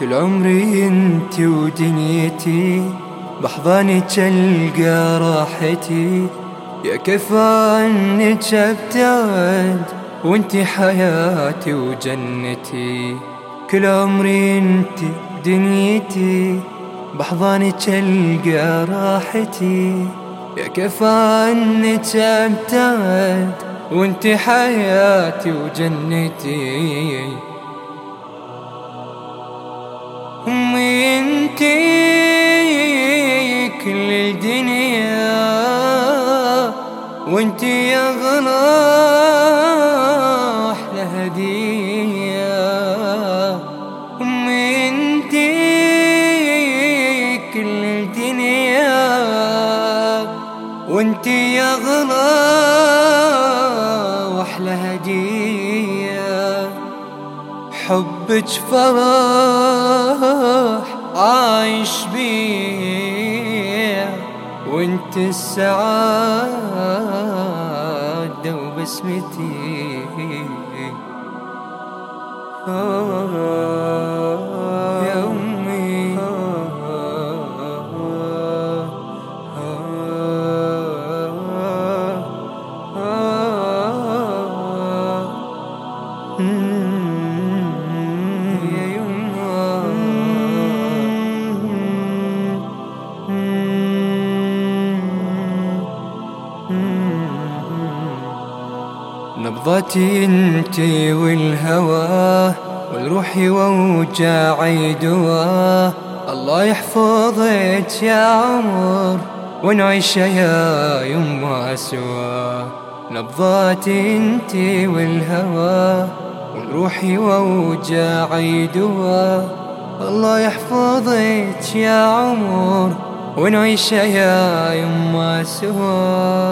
كل عمري انت ودنيتي بحضانك القى راحتي. يا كيف عنك ابتعد وانتي حياتي وجنتي. كل عمري انتي دنيتي بحضانك القى راحتي. يا كيف عنك ابتعد وانتي حياتي وجنتي. أمي انتي كل الدنيا وانتي يا أحلى هديه أمي انتي كل الدنيا وانتي يا غلا واحلى هديه حبك فرح عايش بيه وانت السعادة وبسمتي. نبضتي انتي والهوى والروحي ووجاعي دوا الله يحفظك يا عمر ونعيش يا يما سوا نبضاتي انتي والهوى والروحي ووجاعي دوا الله يحفظك يا عمر ونعيش يا يما سوا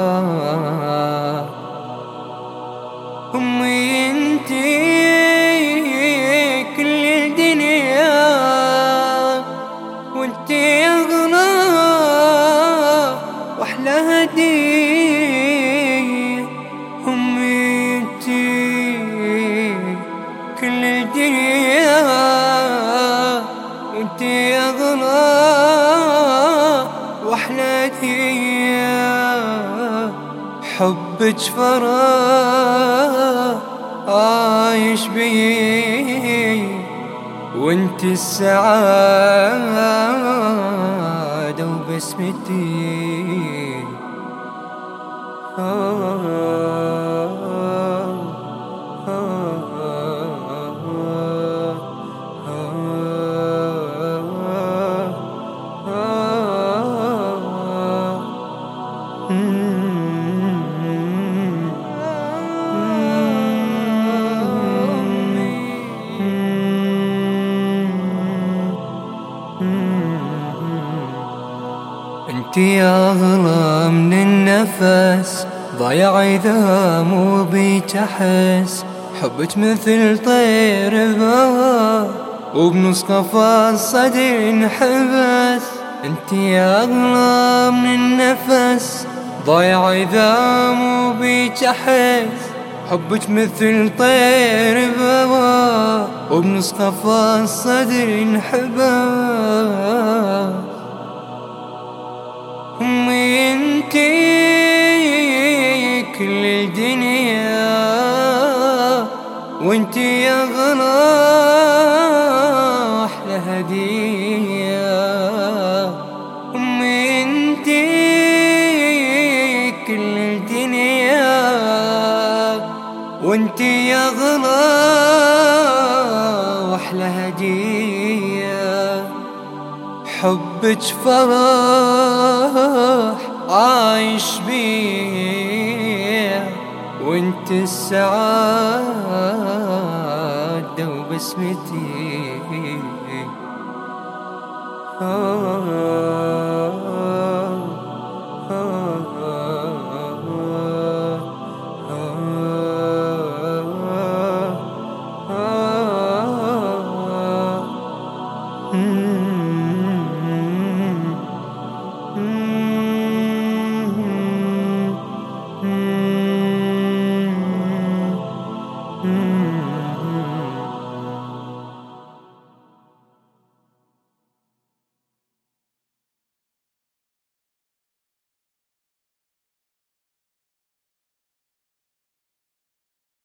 أمي انتي كل الدنيا وانتي أغلى وأحلى هدية أمي انتي كل الدنيا وانتي أغلى وأحلى هدية حبك فرح عايش بي وانت السعادة وبسمتي. انتي أغلى من النفس. ضايع إذا مو بيك احس حبك مثل طير بهوا وبنص قفص صدر انحبس. انتي أغلى من النفس. ضايع إذا مو بيك احس حبك مثل طير بهوا وبنص قفص صدر انحبس. وانتي يا غلا وأحلى هدية. حبك فرح عايش بيه وانت السعادة وبسمتي.